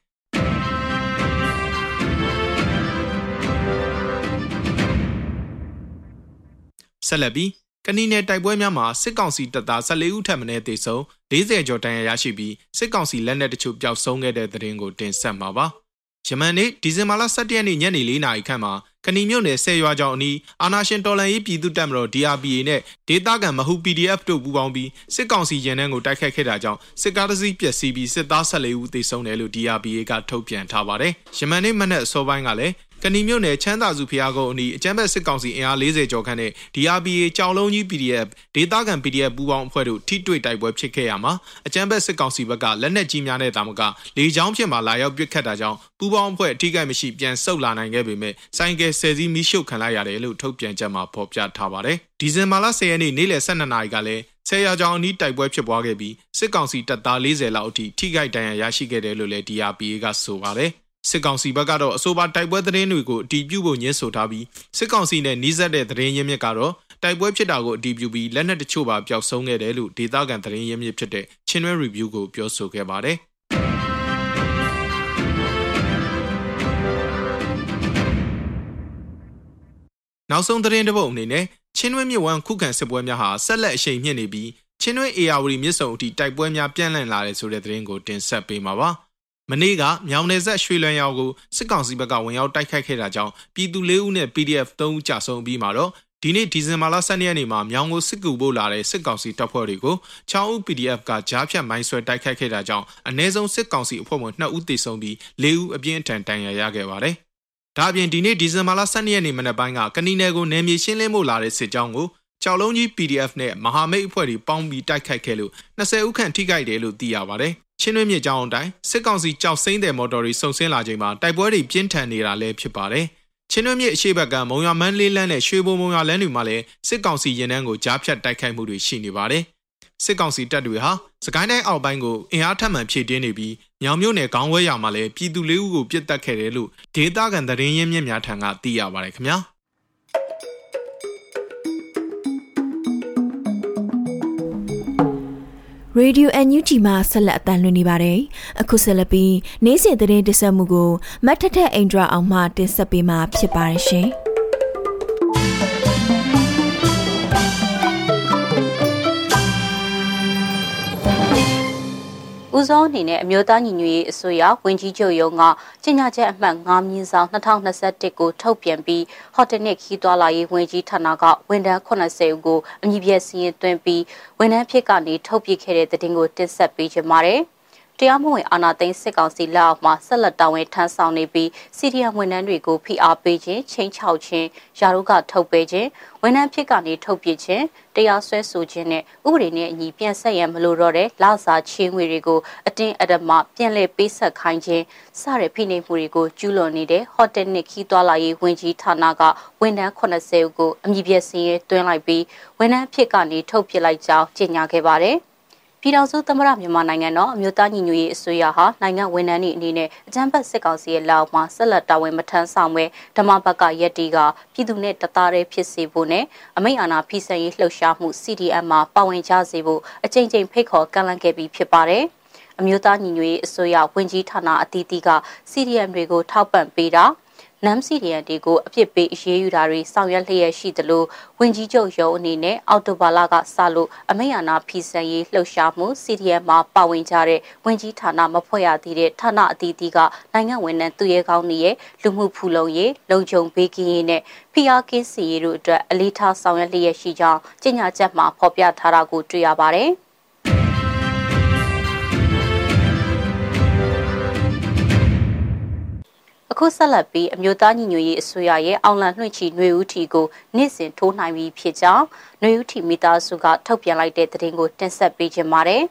ဆက်လက်ပြီးကနီနယ်တိုက်ပွဲများမှာစစ်ကောင်စီတပ်သား14ဦးထပ်မံတေဆုံး40ကျော်တန်းရရရှိပြီးစစ်ကောင်စီလက်နက်တချို့ပျောက်ဆုံးခဲ့တဲ့တဲ့ရင်ကိုတင်ဆက်မှာပါ။ယမန်နေ့ဒီဇင်ဘာလ17ရက်နေ့ညနေ4နာရီခန့်မှာ ကဏီမြို့နယ်ဆယ်ရွာကျောင်းအနီးအာနာရှင်တော်လန်ရေးပြည်သူ့တပ်မတော် DRPA နဲ့ဒေသခံမဟု PDF တို့ပူးပေါင်းပြီးစစ်ကောင်စီရင်နှန်းကိုတိုက်ခိုက်ခဲ့တာကြောင့်စစ်ကားတစ်စီးပျက်စီးပြီးစစ်သား14ဦးသေဆုံးတယ်လို့ DRPA ကထုတ်ပြန်ထားပါတယ်။ယမန်နေ့မနက်အစောပိုင်းကလည်း ကဏီမြို့နယ်ချမ်းသာစုဖျားကုန်းအနီးအကြမ်းဖက်စစ်ကောင်စီအင်အား40ကျော်ခန့်နဲ့ DRPA ကြောင်လုံးကြီး PDF ဒေသခံ PDF ပူးပေါင်းအဖွဲ့တို့ထိတွေ့တိုက်ပွဲဖြစ်ခဲ့ရမှာအကြမ်းဖက်စစ်ကောင်စီဘက်ကလက်နက်ကြီးများနဲ့တာမကလေကြောင်းဖြင့်မှလာရောက်ပစ်ခတ်တာကြောင့်ပူးပေါင်းအဖွဲ့အထိကိမရှိပြန်ဆုတ်လာနိုင်ခဲ့ပေမဲ့ဆိုင်ကယ်ဆယ်စီးမိရှုပ်ခံလိုက်ရတယ်လို့ထုတ်ပြန်ချက်မှာဖော်ပြထားပါတယ်။ဒီဇင်ဘာလ10ရက်နေ့နေ့လယ်12နာရီကလည်းဆယ်ရာကျောင်းအနီးတိုက်ပွဲဖြစ်ပွားခဲ့ပြီးစစ်ကောင်စီတပ်သား40လောက်အထိထိခိုက်ဒဏ်ရာရရှိခဲ့တယ်လို့လည်း DRPA ကဆိုပါတယ်။ စစ်ကောင်စီဘက်ကတော့အဆိုပါတိုက်ပွဲသတင်းတွေကိုအတီးပြုဖို့ညှင်းဆိုထားပြီးစစ်ကောင်စီနဲ့နှီးစပ်တဲ့သတင်းရင်းမြစ်ကတော့တိုက်ပွဲဖြစ်တာကိုအတီးပြုပြီးလက်နက်တချို့ပါပျောက်ဆုံးခဲ့တယ်လို့ဒေသခံသတင်းရင်းမြစ်ဖြစ်တဲ့ချင်းရွဲ review ကိုပြောဆိုခဲ့ပါတယ်နောက်ဆုံးသတင်းတစ်ပုဒ်အနေနဲ့ချင်းဝင်းမြစ်ဝမ်းခုခံစစ်ပွဲများဟာဆက်လက်အရှိန်မြင့်နေပြီးချင်းတွင်းအေယာဝတီမြစ်ဆုံအထိတိုက်ပွဲများပြန့်လန့်လာတဲ့ဆိုတဲ့သတင်းကိုတင်ဆက်ပေးမှာပါ။ မနေ့ကမြောင်နယ်ဆက်ရွှေလွန်ရောက်ကိုစစ်ကောင်စီဘက်ကဝင်ရောက်တိုက်ခိုက်ခဲ့တာကြောင့်ပြည်သူ၄ဦးနဲ့ PDF 3ဦးကြာဆုံးပြီးမှာတော့ဒီနေ့ဒီဇင်ဘာလ12ရက်နေ့မှာမြောင်ကိုစစ်ကူဖို့လာတဲ့စစ်ကောင်စီတပ်ဖွဲ့တွေကို6ဦး PDF ကကြားဖြတ်မိုင်းဆွဲတိုက်ခိုက်ခဲ့တာကြောင့်အ ਨੇ ဆုံးစစ်ကောင်စီအဖွဲ့ဝင်2ဦးသေဆုံးပြီး4ဦးအပြင်းအထန်ဒဏ်ရာရခဲ့ပါတယ်။ဒါအပြင်ဒီနေ့ဒီဇင်ဘာလ12ရက်နေ့မနက်ပိုင်းကကဏီနယ်ကိုနယ်မြေရှင်းလင်းဖို့လာတဲ့စစ်ကြောင်းကိုကြောက်လုံးကြီး PDF နဲ့မဟာမိတ်အဖွဲ့တွေပေါင်းပြီးတိုက်ခိုက်ခဲ့လို့20ဦးခန့်ထိခိုက်တယ်လို့သိရပါတယ်။ ချင်းတွင်းမြစ်ကြောင်းအတိုင်းစစ်ကောင်စီကြောက်စိမ့်တဲ့မော်တော်တွေစုံစင်းလာချိန်မှာတိုက်ပွဲတွေပြင်းထန်နေတာလည်းဖြစ်ပါတယ်။ချင်းတွင်းမြစ်အရှိဘက်ကမုံရမန်းလေးလန်းနဲ့ရွှေဘုံမုံရလန်းတွေမှာလည်းစစ်ကောင်စီရင်နှန်းကိုကြားဖြတ်တိုက်ခိုက်မှုတွေရှိနေပါတယ်။စစ်ကောင်စီတပ်တွေဟာစကိုင်းတိုင်းအောက်ပိုင်းကိုအင်အားထပ်မံဖြည့်တင်းနေပြီးမြောင်မြို့နယ်ခေါင်းဝဲရွာမှာလည်းပြည်သူလေးဦးကိုပြစ်တက်ခဲ့တယ်လို့ဒေသခံသတင်းရင်းမြစ်များထံကသိရပါတယ်ခင်ဗျာ။ Radio NUG မှာဆက်လက်အသံလွှင့်နေပါတယ်။အခုဆက်လက်ပြီးနေ့စဉ်သတင်းတင်ဆက်မှုကိုမတ်ထထအိန္ဒြာအောင်မှတင်ဆက်ပေးမှာဖြစ်ပါတယ်ရှင်။ ဦးဆုံးအနေနဲ့အမျိုးသားညီညွတ်ရေးအစိုးရဝန်ကြီးချုပ်ရုံးကကြေညာချက်အမှတ်9မြင်းဆောင်2021ကိုထုတ်ပြန်ပြီးဟိုတယ်နစ်ခီးသွားလာရေးဝန်ကြီးဌာနကဝန်ထမ်း80ဦးကိုအမည်ပြစီရင်သွင်းပြီးဝန်ထမ်းဖြစ်ကနေထုတ်ပြခဲ့တဲ့တဲ့တင်ကိုတင်ဆက်ပေးကြပါမယ်။ တရားမဝင်အာဏာသိမ်းစစ်ကောင်စီလက်အောက်မှာဆက်လက်တာဝန်ထမ်းဆောင်နေပြီးစီရီယံဝန်ထမ်းတွေကိုဖိအားပေးခြင်းချင်းချောက်ခြင်းယာရုကထုတ်ပေးခြင်းဝန်ထမ်းဖြစ်ကနေထုတ်ပြခြင်းတရားစွဲဆိုခြင်းနဲ့ဥပဒေနဲ့အညီပြန်ဆက်ရန်မလိုတော့တဲ့လစာချင်းငွေတွေကိုအတင်းအဓမ္မပြန်လည်ပေးဆက်ခိုင်းခြင်းစတဲ့ဖိနှိပ်မှုတွေကိုကျူးလွန်နေတဲ့ဟိုတယ်နစ်ခီးသွားလာရေးဝန်ကြီးဌာနကဝန်ထမ်း80ဦးကိုအမည်ပြစင်းရဲတွင်းလိုက်ပြီးဝန်ထမ်းဖြစ်ကနေထုတ်ပြလိုက်ကြောင်းကြေညာခဲ့ပါတယ်။ ပြည်ထောင်စုသမ္မတမြန်မာနိုင်ငံတော်အမျိုးသားညီညွတ်ရေးအစိုးရဟာနိုင်ငံဝန်ထမ်းတွေအနေနဲ့အကြမ်းဖက်စစ်ကောင်စီရဲ့လက်အောက်မှာဆက်လက်တာဝန်မထမ်းဆောင်ပဲဓမ္မဘက်ကရက်တီကပြည်သူနဲ့တသားတည်းဖြစ်စေဖို့နဲ့အမိန့်အာဏာဖိစံရေးလှုပ်ရှားမှု CDM မှာပါဝင်ကြစေဖို့အကြိမ်ကြိမ်ဖိတ်ခေါ်ကန့်လန့်ခဲ့ပြီးဖြစ်ပါတယ်။အမျိုးသားညီညွတ်ရေးအစိုးရဝန်ကြီးဌာနအသီးသီးက CDM တွေကိုထောက်ပံ့ပေးတာ နမ်စီဒီယန်တီကိုအပြစ်ပေးအရေးယူတာတွေဆောင်ရွက်လျက်ရှိသလိုဝင်ကြီးချုပ်ရုံးအနေနဲ့အော်တိုဘာလကစလို့အမိယာနာဖီဆန်ရေးလှုပ်ရှားမှု CDM မှာပါဝင်ကြတဲ့ဝင်ကြီးဌာနမဖွဲ့ရသေးတဲ့ဌာနအသီးသီးကနိုင်ငံဝန်ထမ်းသူရဲကောင်းတွေရဲ့လူမှုဖူလုံရေးလုံခြုံပေးကင်းရေးနဲ့ PR ကင်းစီရေးတို့အတွက်အလေးထားဆောင်ရွက်လျက်ရှိကြောင်းကြေညာချက်မှာဖော်ပြထားတာကိုတွေ့ရပါတယ်။ အခုဆက်လက်ပြီးအမျိုးသားညီညွတ်ရေးအစိုးရရဲ့အောင်လံလွှင့်ချီຫນွေဦးထီကိုနေ့စဉ်ထိုးနိုင်ပြီးဖြစ်ကြောင်းຫນွေဦးထီမိသားစုကထုတ်ပြန်လိုက်တဲ့သတင်းကိုတင်ဆက်ပေးခြင်းပါတယ်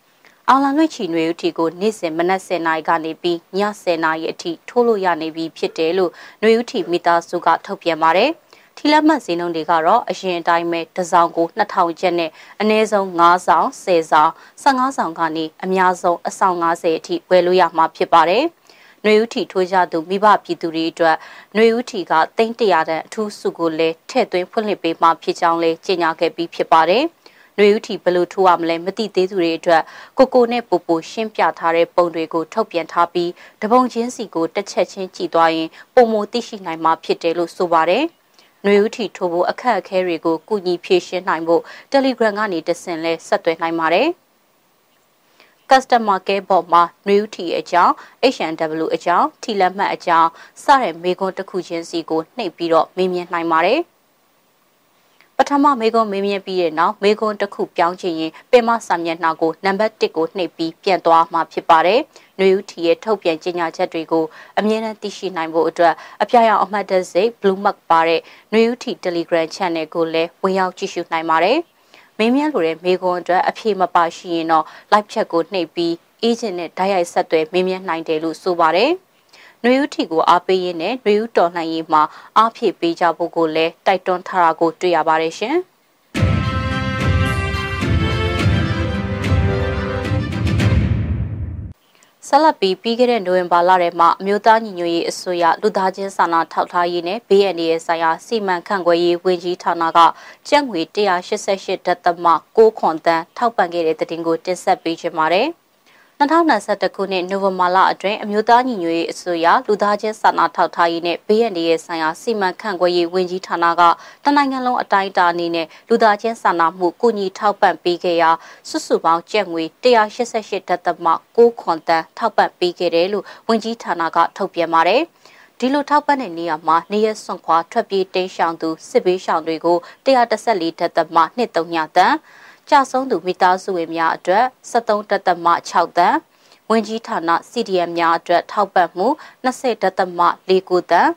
။အောင်လံလွှင့်ချီຫນွေဦးထီကိုနေ့စဉ်မနက်10:00နာရီကနေပြီးည10:00နာရီအထိထိုးလို့ရနေပြီဖြစ်တယ်လို့ຫນွေဦးထီမိသားစုကထုတ်ပြန်ပါတယ်။ထီလက်မှတ်ဈေးနှုန်းတွေကတော့အရင်အတိုင်းပဲတစ်စောင်ကို2000ကျပ်နဲ့အနည်းဆုံး9ဆောင်10ဆောင်15ဆောင်ကနေအများဆုံးအဆောင်90အထိဝယ်လို့ရမှာဖြစ်ပါတယ်။ ຫນွေဦးထီထိုးကြသူမိဘပြည်သူတွေအတွက်ຫນွေဦးထီကတိမ့်တရာတန်အထူးစုကိုလည်းထည့်သွင်းဖွင့်လှစ်ပေးမှဖြစ်ကြောင်းလည်းကြေညာခဲ့ပြီးဖြစ်ပါတယ်။ຫນွေဦးထီဘယ်လိုထိုးရမလဲမသိသေးသူတွေအတွက်ကိုကိုနဲ့ပူပူရှင်းပြထားတဲ့ပုံတွေကိုထုတ်ပြန်ထားပြီးတပုံချင်းစီကိုတစ်ချက်ချင်းကြည့်သွားရင်ပုံမသိရှိနိုင်မှာဖြစ်တယ်လို့ဆိုပါတယ်။နှွေဦးထီထိုးဖို့အခက်အခဲတွေကိုကုညီဖြေရှင်းနိုင်ဖို့ Telegram ကနေတဆင့်လဲဆက်သွယ်နိုင်ပါတယ်။ customer care bot မှာ new t အကြောင်း H&W အကြောင်းထီလက်မှတ်အကြောင်းစတဲ့မေခွန်းတစ်ခုချင်းစီကိုနှိပ်ပြီးတော့မေးမြန်းနိုင်ပါတယ်ပထမမေကွန်မေးမြန်းပြီးတဲ့နောက်မေကွန်တစ်ခုပြောင်းချင်ရင်ပင်မစာမျက်နှာကိုနံပါတ်1ကိုနှိပ်ပြီးပြန်သွားမှာဖြစ်ပါတယ်။နှွေဦးထီရဲ့ထုတ်ပြန်ကြေညာချက်တွေကိုအမြဲတမ်းသိရှိနိုင်ဖို့အတွက်အပြရန်အမှတ်တစိတ် Blue Mark ပါတဲ့နှွေဦးထီ Telegram Channel ကိုလည်းဝင်ရောက်ကြည့်ရှုနိုင်ပါတယ်။ မင်းမြန်းလိုတဲ့မေကွန်အတွက်အဖြေမပါရှိရင်တော့ live chat ကိုနှိပ်ပြီး agent နဲ့ဓာတ်ရိုက်ဆက်သွယ်မင်းမြန်းနိုင်တယ်လို့ဆိုပါတယ်။နှွေဦးထီကိုအားပေးရင်းနဲ့နှွေဦးတော်လှန်ရေးမှာအားဖြည့်ပေးကြဖို့ကိုလည်းတိုက်တွန်းထားတာကိုတွေ့ရပါတယ်ရှင်။ ဆက်လက်ပြီးပြီးခဲ့တဲ့နိုဝင်ဘာလထဲမှာအမျိုးသားညီညွတ်ရေးအစိုးရလူသားချင်းစာနာထောက်ထားရေးနဲ့ BND ရဲ့ဆိုင်ရာစီမံခန့်ခွဲရေးဝန်ကြီးဌာနကကျပ်ငွေ188ဒသမ6ခွန်တန်းထောက်ပံ့ခဲ့တဲ့တဲ့တင်ကိုတင်ဆက်ပေးချင်ပါတယ်။ 2021ခုနှစ်နိုဝင်ဘာလအတွင်းအမျိုးသားညီညွတ်ရေးအစိုးရလူသားချင်းစာနာထောက်ထားရေးနဲ့ဘေးရန်တွေရဲ့ဆိုင်ရာစီမံခန့်ခွဲရေးဝန်ကြီးဌာနကတနိုင်ငံလုံးအတိုင်းအတာအနေနဲ့လူသားချင်းစာနာမှုကူညီထောက်ပံ့ပေးခဲ့ရာစုစုပေါင်းကျပ်ငွေ188ဒသမ6ခွန်တန်ထောက်ပံ့ပေးခဲ့တယ်လို့ဝန်ကြီးဌာနကထုတ်ပြန်ပါတယ်။ဒီလိုထောက်ပံ့တဲ့နေရာမှာနေရစွန့်ခွာထွက်ပြေးတိမ်းရှောင်သူစစ်ဘေးရှောင်တွေကို114ဒသမ2.3ညတန် ကြာဆုံးသူမိသားစုဝင်များအတွက်73ဒသမ6တန်ဝင်ကြီးဌာန CDM များအတွက်ထောက်ပံ့မှု20ဒသမ4တန်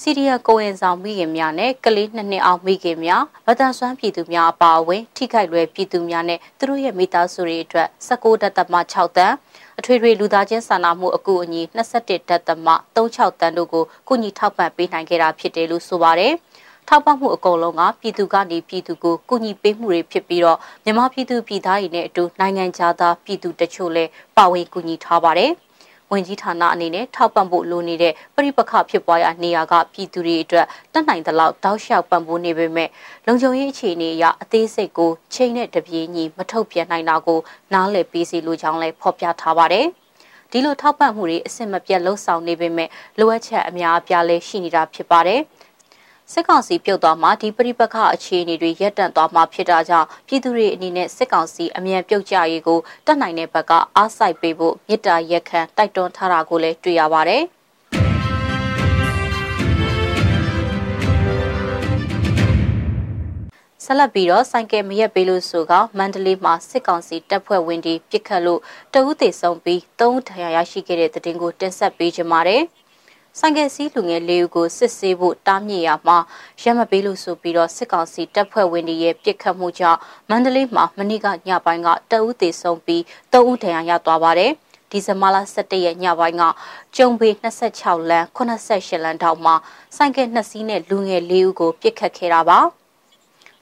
စီရီယာကိုဝင်ဆောင်မိခင်များနဲ့ကလေးနှစ်နှစ်အောင်မိခင်များဗတန်ဆွမ်းပြည်သူများအပါအဝင် ထိခိုက်လွယ်ပြည်သူများနဲ့သူတို့ရဲ့မိသားစုတွေအတွက်19ဒသမ6တန်အထွေထွေလူသားချင်းစာနာမှုအကူအညီ21ဒသမ36တန်တို့ကိုကုညီထောက်ပံ့ပေးနိုင်ခဲ့တာဖြစ်တယ်လို့ဆိုပါတယ်။ ထောက်ပံ့မှုအကုန်လုံးကပြည်သူကနေပြည်သူကိုကူညီပေးမှုတွေဖြစ်ပြီးတော့မြန်မာပြည်သူပြည်သားတွေနဲ့အတူနိုင်ငံခြားသားပြည်သူတချို့လည်းပါဝင်ကူညီထားပါတယ်။ဝင်ကြီးဌာနအနေနဲ့ထောက်ပံ့ဖို့လိုနေတဲ့ပြိပခဖြစ်ပွားရာနေရာကပြည်သူတွေအတွက်တတ်နိုင်သလောက်တောက်လျှောက်ပံ့ပိုးနေပေမဲ့လုံခြုံရေးအခြေအနေအရအသေးစိတ်ကိုချိန်နဲ့တပြေးညီမထုတ်ပြန်နိုင်တာကိုနားလည်ပေးစီလိုကြောင်းလည်းဖော်ပြထားပါတယ်။ဒီလိုထောက်ပံ့မှုတွေအစစ်မပြတ်လှုပ်ဆောင်နေပေမဲ့လိုအပ်ချက်အများအပြားလည်းရှိနေတာဖြစ်ပါတယ်။ စစ်ကောင်စီပြုတ်သွားမှဒီပြိပခအခြေအနေတွေရပ်တန့်သွားမှာဖြစ်တာကြောင့်ပြည်သူတွေအနေနဲ့စစ်ကောင်စီအမြန်ပြုတ်ကြရေးကိုတတ်နိုင်တဲ့ဘက်ကအားစိုက်ပေးဖို့မြစ်တာရက်ခံတိုက်တွန်းထားတာကိုလည်းတွေ့ရပါတယ်ဆက်လက်ပြီးတော့ဆိုင်ကယ်မရက်ပေးလို့ဆိုကမန္တလေးမှာစစ်ကောင်စီတပ်ဖွဲ့ဝင်တွေပြစ်ခတ်လို့တအုပ်သေးဆုံးပြီး၃ထရရရှိခဲ့တဲ့တဲ့တင်ကိုတင်ဆက်ပေးကြပါမယ်။ ဆိုင်ကယ်စီးလူငယ်လေးဦးကိုစစ်ဆေးဖို့တားမြစ်ရမှာရမပေးလို့ဆိုပြီးတော့စစ်ကောင်စီတပ်ဖွဲ့ဝင်တွေရဲ့ပြစ်ခတ်မှုကြောင့်မန္တလေးမှာမနေ့ကညပိုင်းကတအုပ်သေးဆုံးပြီး၃ဦးဒဏ်ရာရသွားပါတယ်ဒီဇင်ဘာလ17ရက်ညပိုင်းကကျုံပေ26လမ်း88လမ်းတောက်မှာဆိုင်ကယ်နှစ်စီးနဲ့လူငယ်၄ဦးကိုပြစ်ခတ်ခဲ့တာပါ။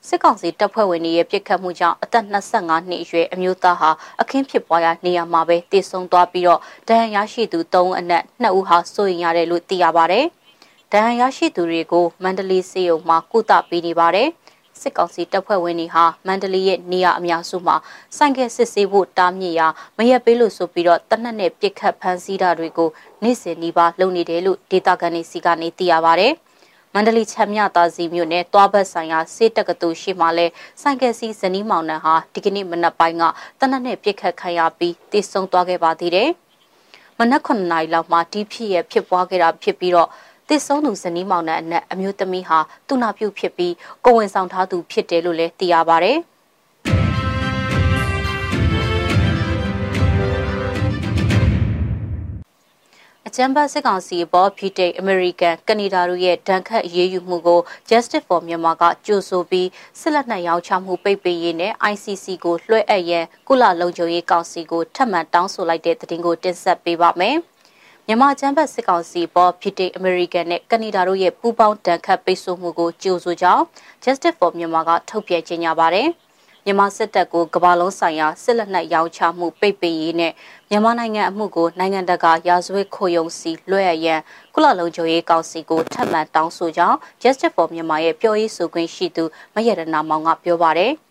စစ်ကောင်စီတပ်ဖွဲ့ဝင်တွေရဲ့ပြစ်ခတ်မှုကြောင့်အသက်25နှစ်အရွယ်အမျိုးသားဟာအခင်းဖြစ်ပွားရာနေရာမှာပဲတည်ဆုံသွားပြီးတော့ဒဏ်ရာရရှိသူ3ဦးအနက်2ဦးဟာစိုးရင်ရတယ်လို့သိရပါတယ်။ဒဏ်ရာရရှိသူတွေကိုမန္တလေးစေယုံမှာကုသပေးနေပါတယ်။စစ်ကောင်စီတပ်ဖွဲ့ဝင်တွေဟာမန္တလေးရဲ့နေရာအများစုမှာဆိုင်ကယ်စစ်ဆေးဖို့တားမြစ်ရာမရက်ပေးလို့ဆိုပြီးတော့တနက်နဲ့ပြစ်ခတ်ဖမ်းဆီးတာတွေကိုနေ့စဉ်နှီးပါလုပ်နေတယ်လို့ဒေတာကန်နေစီကနေသိရပါတယ်။ မန္တလေးချမ်းမြသာစီမြို့နယ်တွားဘတ်ဆိုင်ရာစေတက္ကသိုလ်ရှိမှလဲဆိုင်ကယ်စီဇနီးမောင်နှံဟာဒီကနေ့မနက်ပိုင်းကတနက်နဲ့ပြစ်ခတ်ခံရပြီးတည်ဆုံသွားခဲ့ပါသေးတယ်။မနက်9နာရီလောက်မှာဒီဖြစ်ရဖြစ်ပွားခဲ့တာဖြစ်ပြီးတော့တည်ဆုံးသူဇနီးမောင်နှံအနက်အမျိုးသမီးဟာသူနာပြုဖြစ်ပြီးကိုဝင်ဆောင်ထားသူဖြစ်တယ်လို့လည်းသိရပါဗျ။ အကြမ်းဖက်စစ်ကောင်စီပေါ်ဗြိတိန်အမေရိကန်ကနေဒါတို့ရဲ့ဒဏ်ခတ်အရေးယူမှုကို Justice for Myanmar ကကြိုဆိုပြီးစစ်လက်နက်ရောင်းချမှုပိတ်ပင်ရေးနဲ့ ICC ကိုလွှဲအပ်ရန်ကုလလုံခြုံရေးကောင်စီကိုထပ်မံတောင်းဆိုလိုက်တဲ့သတင်းကိုတင်ဆက်ပေးပါမယ်။မြန်မာကျန်းဖက်စစ်ကောင်စီပေါ်ဗြိတိန်အမေရိကန်နဲ့ကနေဒါတို့ရဲ့ပူးပေါင်းတန်ခတ်ပိတ်ဆို့မှုကိုကြိုဆိုကြောင်း Justice for Myanmar ကထုတ်ပြန်ကြေညာပါတယ်။ မြန်မာစစ်တပ်ကိုကမ္ဘာလုံးဆိုင်ရာစစ်လက်နက်ရောင်းချမှုပိတ်ပင်ရေးနဲ့မြန်မာနိုင်ငံအမှုကိုနိုင်ငံတကာရာဇဝတ်ခိုယုံစီလွှဲအရန်ကုလလုံခြုံရေးကောင်စီကိုထပ်မံတောင်းဆိုကြောင်း Justice for Myanmar ရဲ့ပြောရေးဆိုခွင့်ရှိသူမရတနာမောင်ကပြောပါတယ်။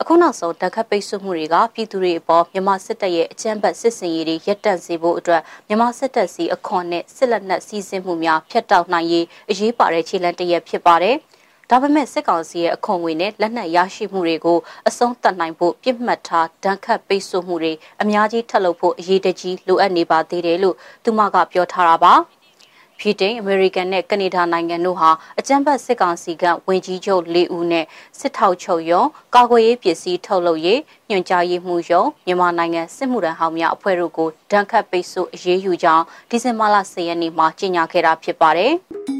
အခုနောက်ဆုံးတက်ခတ်ပိတ်ဆို့မှုတွေကပြည်သူတွေအပေါ်မြန်မာစစ်တပ်ရဲ့အကြမ်းဖက်စစ်စင်ရေးတွေရပ်တန့်စေဖို့အတွက်မြန်မာစစ်တပ်စီအခွန်နဲ့စစ်လက်နက်စီးဆင်းမှုများဖျက်တောက်နိုင်ရေးအရေးပါတဲ့ခြေလှမ်းတစ်ရပ်ဖြစ်ပါတယ်။ ဒါပေမဲ့စစ်ကောင်စီရဲ့အခွန်ငွေနဲ့လက်နက်ရရှိမှုတွေကိုအဆုံးသတ်နိုင်ဖို့ပြစ်မှတ်ထားဒဏ်ခတ်ပိတ်ဆို့မှုတွေအများကြီးထပ်လုပ်ဖို့အရေးတကြီးလိုအပ်နေပါသေးတယ်လို့သူမကပြောထားတာပါဗြိတိန်အမေရိကန်နဲ့ကနေဒါနိုင်ငံတို့ဟာအကြမ်းဖက်စစ်ကောင်စီကဝင်ကြီးချုပ်၄ဦးနဲ့စစ်ထောက်ချုပ်ရုံကာကွယ်ရေးပစ္စည်းထုတ်လုပ်ရေးညွှန်ကြားရေးမှူးရုံမြန်မာနိုင်ငံစစ်မှုထမ်းဟောင်းများအဖွဲ့တို့ကိုဒဏ်ခတ်ပိတ်ဆို့အရေးယူကြောင်းဒီဇင်ဘာလ10ရက်နေ့မှာကြေညာခဲ့တာဖြစ်ပါတယ်။